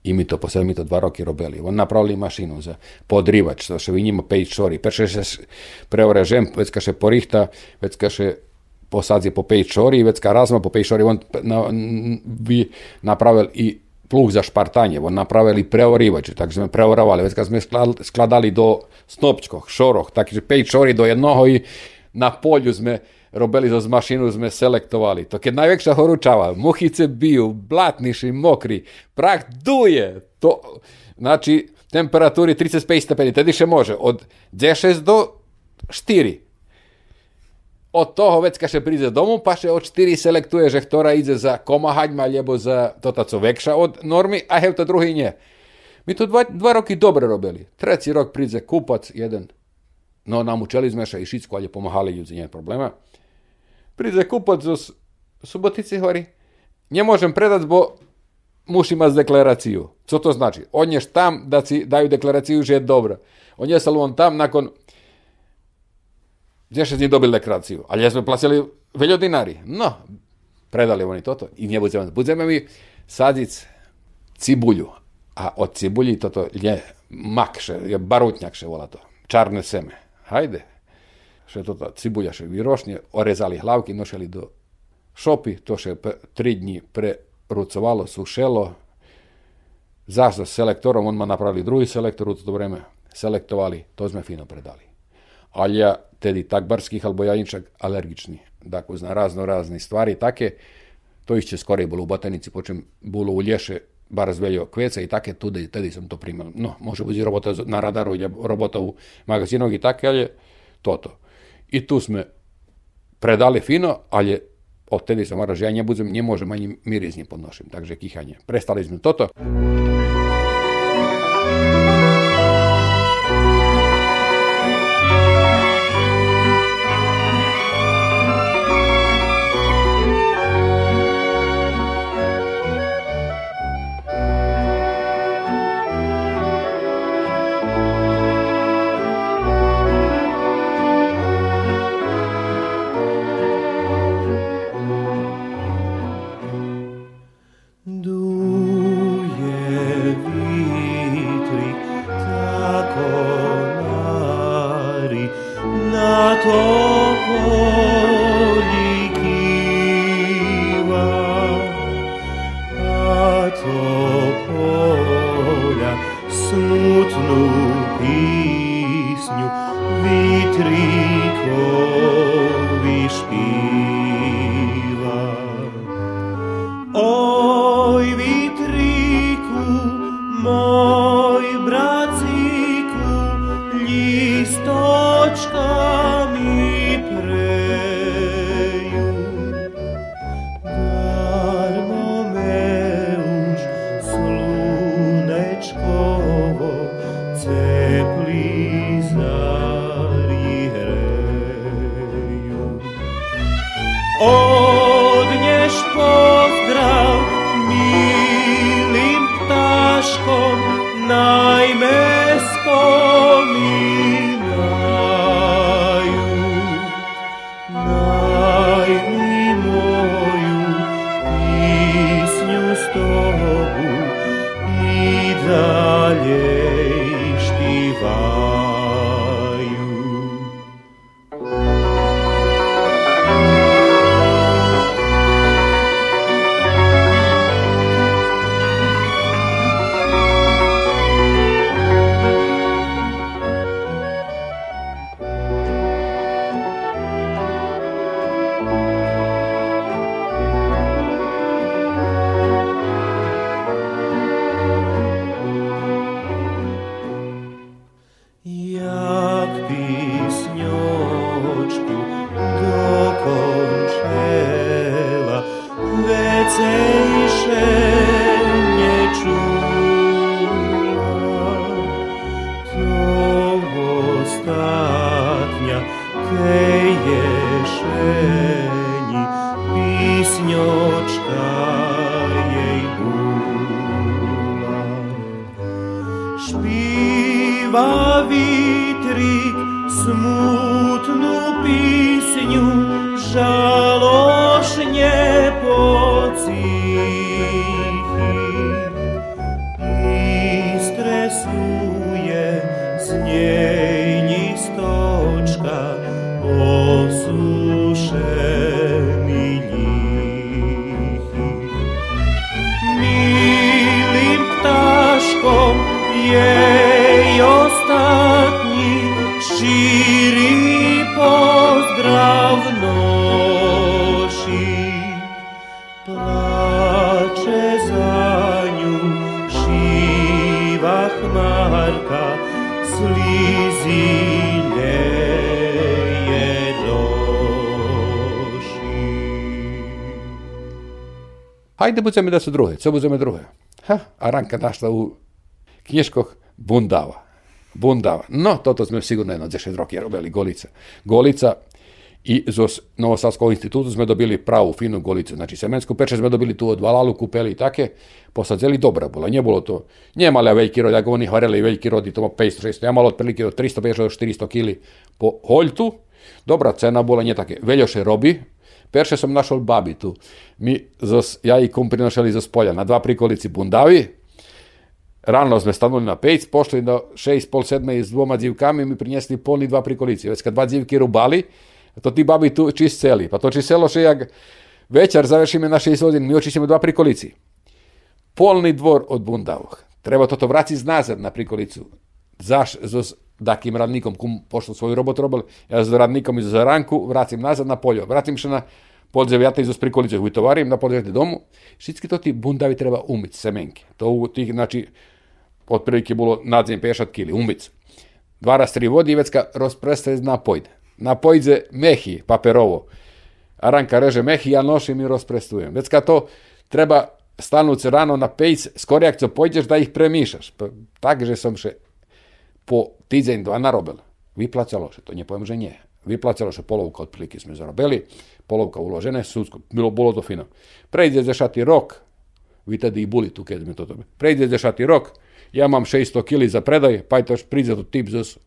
I mi to posle mi to dva roky robili. On napravili mašinu za podrivač, to še njima pej čori. Perše se preorežem, već kaše porihta, već kaše posadzi po pej čori, već ka razma po pej čori, on na, bi napravil i plug za špartanje, on napravili preorivač, tak sme preoravali, već kad sme skladali do snopčkoh, šoroh, takže pej čori do jednoho i na polju sme robili zo mašinu, sme selektovali. To keď najväčšia horúčava, muchice bijú, blatniši, mokri, prach duje. To, znači, temperatúry 35 stepeni, tedy še može. Od 10 do 4. Od toho vec, keď príde domu, pa še od 4 selektuje, že ktorá ide za komahaďma, alebo za toto, co vekša od normy, a hev to druhý nie. My to dva, dva roky dobre robili. Treći rok príde kupac, jeden. No, namučeli sme še i šicku, ali pomáhali ľudí, nie problema Прийде купець з суботиці говорить, не можемо продати, бо muši imati. Co to znači? On je tam da si daju deklaraciju, že je dobro. On je on tam nakon gdje nije dobili deklaraciju, ali jesmo plaćali veljo dinari. No, predali oni toto i nje budzeme. Budzeme mi sadic cibulju, a od cibuli toto je makše, je barutnjak še vola to, čarne seme. Hajde, še to cibulja še vyrošne, orezali hlavky, nošeli do šopy, to še tri dni prerucovalo, sušelo. Zašto s selektorom, on ma napravili drugi selektor u to vreme, selektovali, to sme fino predali. Ali ja tedy tak barskih albo jajničak alergični, dakle na razno razne stvari take, to išće skorej bolo u botanici, počem bolo u lješe, bar zveljo kveca i take, tudi, tedy sam to primil. No, može biti robota na radaru, robota u magazinu i take, ali je toto. I tu sme predali fino, ali odtedy sa mora, že ja nebudem, nemôžem ani mirizne podnoším, takže kýchanie. Prestali sme toto. shine. Hajde budeme da su druge, co budeme druge? Ha, a ranka našla u knjiškoh bundava. Bundava. No, toto sme sigurno jedno za šest roki robili Golica. Golica i z Novosavskog institutu sme dobili pravu, finu golicu. Znači, semensku peče sme dobili tu od Valalu, kupeli i take, posadzeli dobra bola. Nije bilo to, nije mali veliki rod, ako oni hvareli veliki rod i to 500-600, ja malo otprilike od 350 do 400 kili po holjtu, dobra cena bola, nije take. Veljoše robi, Perše sam našao babi tu. Mi, zos, ja i kum prinošali za polja na dva prikolici bundavi, Rano sme stanuli na pejc, pošli do šest, pol sedme s dvoma dzivkami mi prinjesli polni dva prikolici. Već kad dva dzivki rubali, to ti babi tu čist celi. Pa to čist še jak večer završime na šest godin, mi očićemo dva prikolici. Polni dvor od bundavog. Treba toto vraciti nazad na prikolicu. Zaš, zos, dakim radnikom, kum pošlo svoju robotu robili, ja s radnikom iz ranku vracim nazad na poljo. Vratim še na podzevjata iz prikolice uvitovarim na podžete domu. Všetky to ti bundavi treba umyť, semenke. To u tih, znači, otprilike bilo nadzem pešat kili, umyť. Dva raz tri vodi, vecka rozpreste napojde. Napojde mehi, paperovo. Aranka reže mehi, ja nošim i rozprestujem. Vecka to treba stanuti rano na pejc, skorijak co pojdeš da ih premišaš. Pa, takže som še po týdzeň dva narobil. Vyplacalo še, to nie poviem, že nie. Vyplacalo še polovka otprilike sme zarobili, polovka uložené, sudsko, bilo, bolo to fino. Prejde dešatý rok, vi tedy i boli tu keď sme toto. Prejde dešatý rok, ja mám 600 kg za predaj, pa je to príde to tip zos,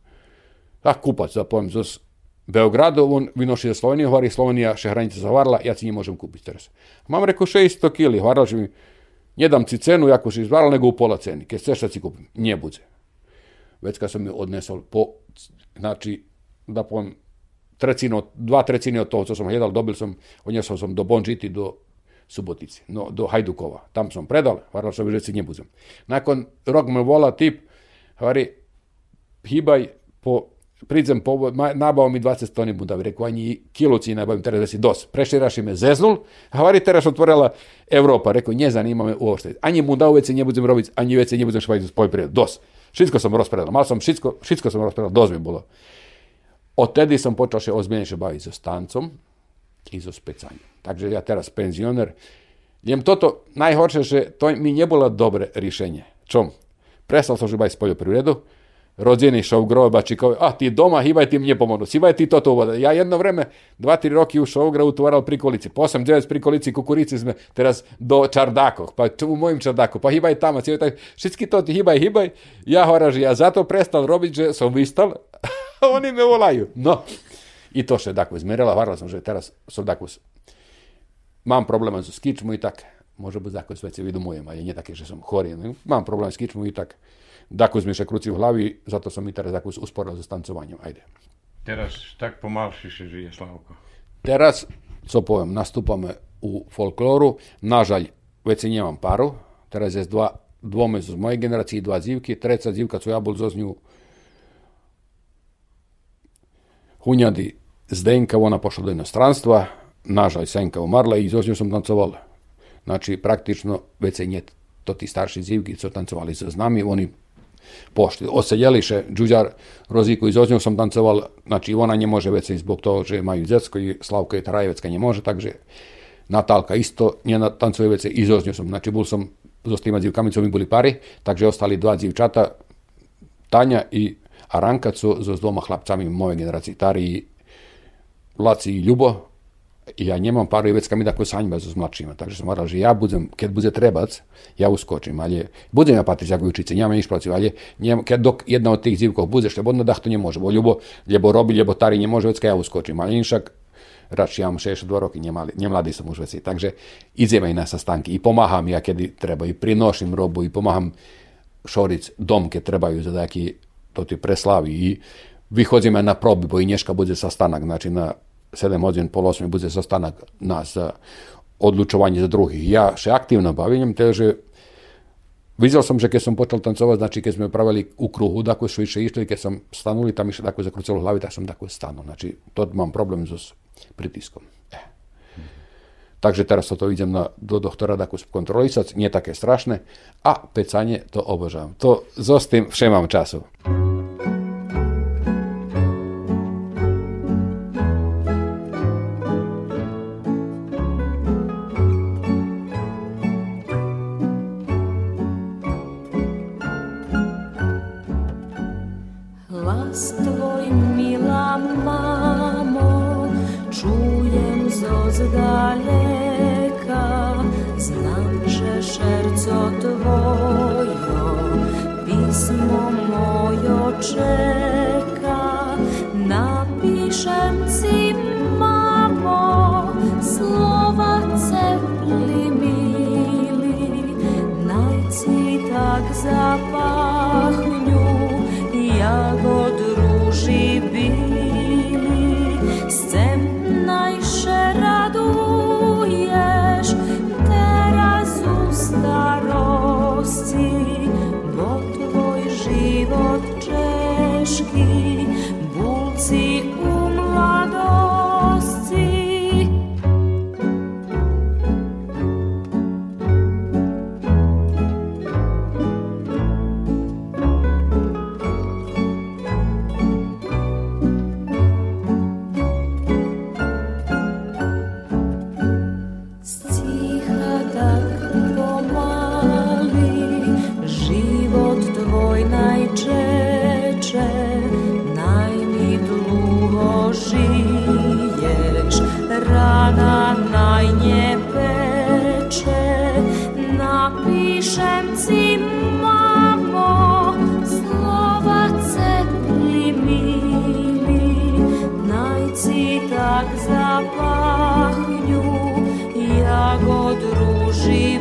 ah, kupac, da poviem, zos Beogradu, on vynoši za Sloveniju, hovorí Slovenija še hranica zavarla, ja si nemôžem kúpiť teraz. Mám reku 600 kg, hovoral, že mi, nedam ci cenu, ako si izvaral, nego u pola ceny. Keď chceš, sad si kúpim. Nie bude. Već kad sam ju odnesol po, znači, da poviem, trecino, dva trecine od toho, co som jedal, dobil som, odnesol som do Bonžiti, do Subotici, no, do Hajdukova. Tam som predal, varal som, že si nebudem. Nakon rok me vola tip, hovorí, hýbaj, po, pridzem, po, ma- nabao mi 20 toni bundavi, rekao, ani kilo ci nabavim, teraz da si dos. Prešli raši me zeznul, hovorí, teraz otvorila Evropa, rekao, nje zanima me uopšte. Ani bundavu već se ne budem robiť, ani već se ne budem poljoprivredu, dos. Všetko som rozpredal, mal som všetko, všetko som rozpredal, dosť mi bolo. Odtedy som počal še ozbiljnejšie baviť so stancom i so specanjem. Takže ja teraz penzioner. Jem toto najhoršie, že to mi nebolo dobre rješenje. Čom? Prestal som že baviť s poljoprivredu, rodzeni šovgrova čikovi, a ti doma, hibaj ti mnje pomodu, hibaj ti toto uvode. Ja jedno vreme, dva, tri roky u šovgra utvaral prikolici, po 8, 9 prikolici kukurici sme teraz do čardakov, pa u mojim čardaku, pa hibaj tamo, hibaj tak, všetky to ti hibaj, hibaj, ja hovoram, že ja zato prestal robiť, že som vystal, oni me volaju. No, i to še dakle izmerila, varala sam, že teraz som dakle, mám problema so skičmu i tak, može biti dakle sve se vidu mojem, ali nije také, že som chorý, ne? mám problém s kičmu i tak, dakle mi še kruci v hlavi, zato som i teraz dakle usporil so tancovanjem, ajde. Teraz tak pomalši še žije Slavko. Teraz, co poviem, nastupame u folkloru, nažalj, se nemam paru, teraz je dva, dvome z mojej generaciji, dva zivki, treća zivka, co ja bol zo nju Hunjadi Zdenka, ona pošla do inostranstva, nažalj Senka umrla i zo nju sam tancoval. Znači, praktično, već se nje to ti starši zivki, co tancovali s nami, oni pošli. Oseljeliše, Đuđar Roziku iz Oznju sam tancoval, znači ona nje može već i zbog toga, že imaju dzetsko i Slavka i Trajevecka nje može, takže Natalka isto, njena tancuje već iz Oznju sam, znači bol so s tima dzivkami, co mi boli pari, takže ostali dva dzivčata, Tanja i Aranka, so s dvoma chlapcami moje generacije, Tari i Laci i Ljubo, i ja nemam paru i već kad mi s mladšima, takže sam moral, že ja budem, keď bude trebac, ja uskočim, ali budem ja patriť ako učice, nemam nič protiv, ali njem, keď dok jedna od tých dzivkov bude, slobodno dah to ne bo ljubo, ljebo robi, ljebo tari ne može, kad ja uskočim, ali inšak, rač ja mám 62 roky, nemali, nemladý som už veci, takže ideme i na sastanky. I pomáham ja, kedy treba, i prinošim robu, i pomáham šoric dom, keď trebaju za taký to ti preslavi i vychodzíme na probi, bo i nješka bude sastanak, znači na 7 hodin, pol 8 bude zastanak nas za odlučovanje za drugih. Ja še aktivno bavim, teže Videl som, že keď som počal tancovať, znači keď sme pravili u kruhu, tako su više išli, keď som stanuli, tam išli tako zakrucalo hlavi, tak som tako stanu. Znači, to mám problém so pritiskom. Eh. Takže teraz toto idem na, do doktora tako kontrolisať, nie také strašné. A pecanie, to obožám. To so s tým vše mám času. Ruži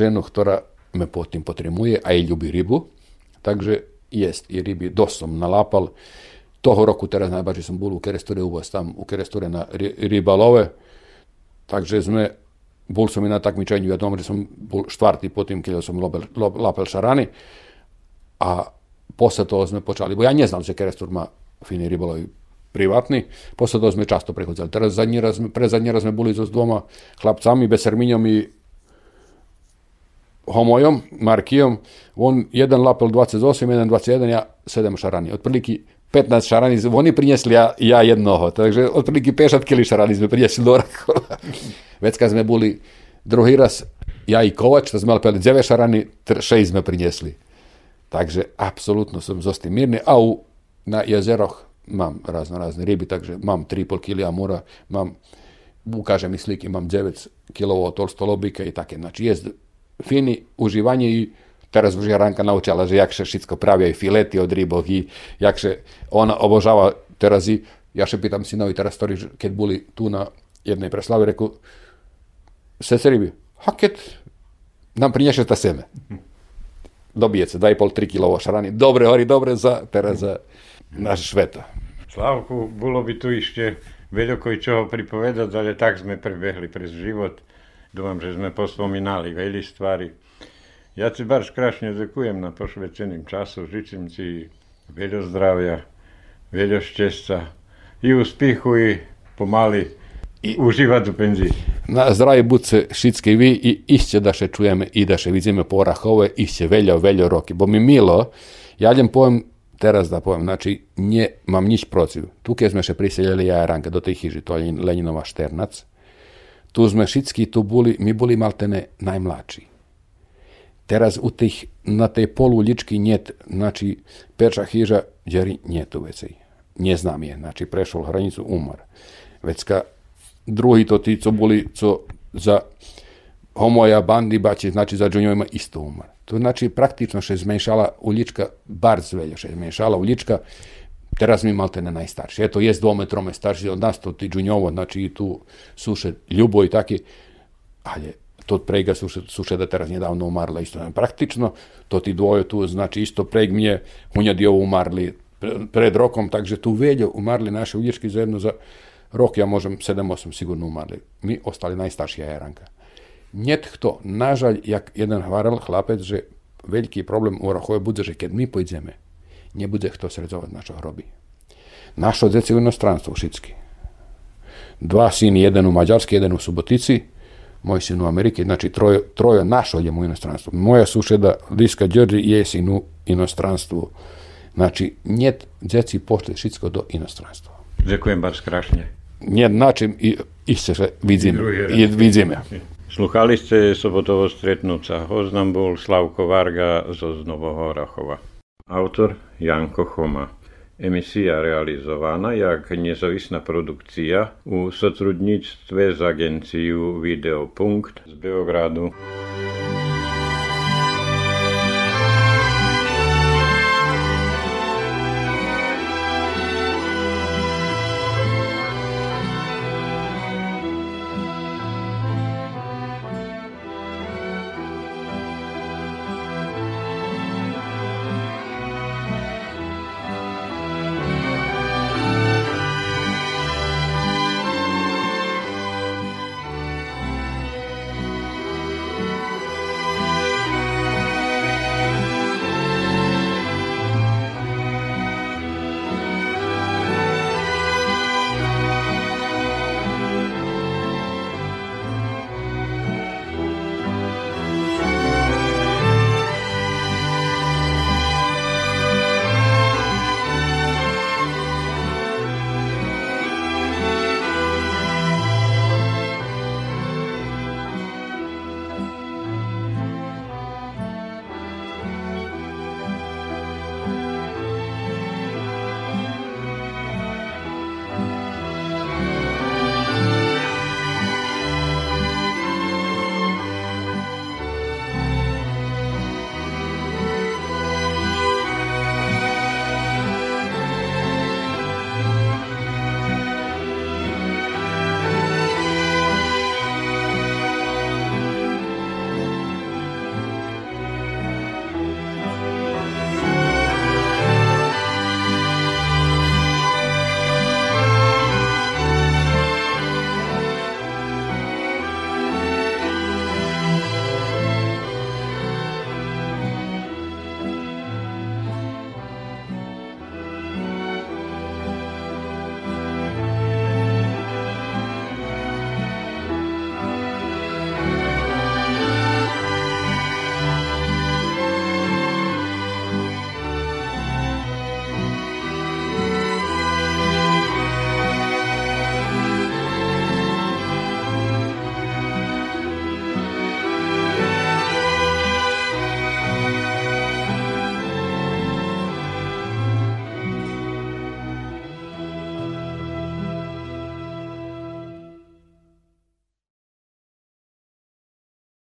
ženu, ktorá me potom potrebuje, a i ljubi rybu, takže jest i ryby, dosť som nalapal. Toho roku teraz najbardziej som bol u Kerestore uvoz tam u Kerestore na rybalove, takže sme bol som i na takmičenju, ja doma, že som bol štvrtý po tým, keď som lopel, lop, lapel. A posle toho sme počali, bo ja neznal, že Kerestor má fini rybolovi privatni, posle sme často prechodzali. Teraz zadnji raz, sme- pre zadnji raz sme boli so s dvoma chlapcami, Beserminjom i homojom, Markijom, on jedan lapel 28, jedan 21, ja 7 šarani. Otprilike 15 šarani, oni prinesli, ja, ja jednoho. Takže otprilike 50 kili šarani sme prinesli do Rakola. Već kad sme boli druhý raz, ja i Kovač, to sme mali 9 šarani, 6 sme prinesli. Takže apsolutno som zostal mirni, a u, na jezeroch mám razno razne ryby, takže mám 3,5 kg amura, mám, ukažem i slike, mám 9 kg tolstolobike i také. Znači, jest fini uživanje i teraz už je Ranka naučila, že jak se všetko pravia i filety od rybov i jak se ona obožava teraz i Ja še pitam sinovi teraz, ktorí, že keď boli tu na jednej preslave, reku, sestri by, a keď nám prinešete seme. Dobijete 2,5-3 kg šarany. Dobre, hovorí, dobre za, teraz za náš šveta. Slavku, bolo by tu ešte veľko čoho pripovedať, ale tak sme prebehli pre život. Dúfam, že sme pospomínali veľa stvari. Ja ti baš krašne ďakujem na pošveceným času. Žičím ti veľa zdravia, veľa šťastia i úspechu i pomali i užívať do penzii. Na zdravie budce všetky vy i ište da še čujeme i da še vidíme po Orahove ište veľo, veľo roky. Bo mi milo, ja idem poviem teraz da poviem, znači, nie mam nič protiv. Tu keď sme še priseljeli Jaranka do tej chyži, to je Leninova Šternac, tu sme všetky tu boli, mi boli maltene najmladší. Teraz u tých, na tej polu uličky niet, znači, perša chyža, džeri nietu vecej. Neznám je, znači, prešol hranicu, umor. Vecka, drugi to ti, co boli, co za homoja bandi bači, znači za džunjojima isto umor. To znači praktično še zmenšala ulička, bar zvelja še zmenšala ulička, teraz mi malte ne najstarši. Eto, jest dvome, trome starši od nas, to ti džunjovo, znači i tu suše ljubo i taki, ali to prega suše, suše da teraz nedavno umarla isto. Praktično, to ti dvoje tu, znači isto preg mi je hunjadi ovo umarli pre- pred rokom, takže tu veljo umarli naše ulički zajedno za rok, ja možem 7-8 sigurno umarli. Mi ostali najstaršija jeranka. Njet kto, nažalj, jak jeden hvarel chlapec, že veľký problém u Orachove bude, že keď my pojdeme, nebude kto sredzovať našo hroby. Našo deci u inostranstvu všetky. Dva syny, jeden u Maďarskej, jeden u Subotici, moj syn u Amerike, znači troje, troje našo idemo u inostranstvo. Moja sušeda Liska Đorđe je sin u inostranstvu. Znači, njet deci pošli všetko do inostranstva. Ďakujem. Njet način i išće se vidzime. drugi raz. I vidzime. Sluchali ste sobotovo stretnúca. Oznam bol Slavko Varga zo Nového Orachova. Autor Janko Choma. Emisija realizovana jak nezavisná produkcia u sotrudníctve z agenciu Videopunkt z Beogradu.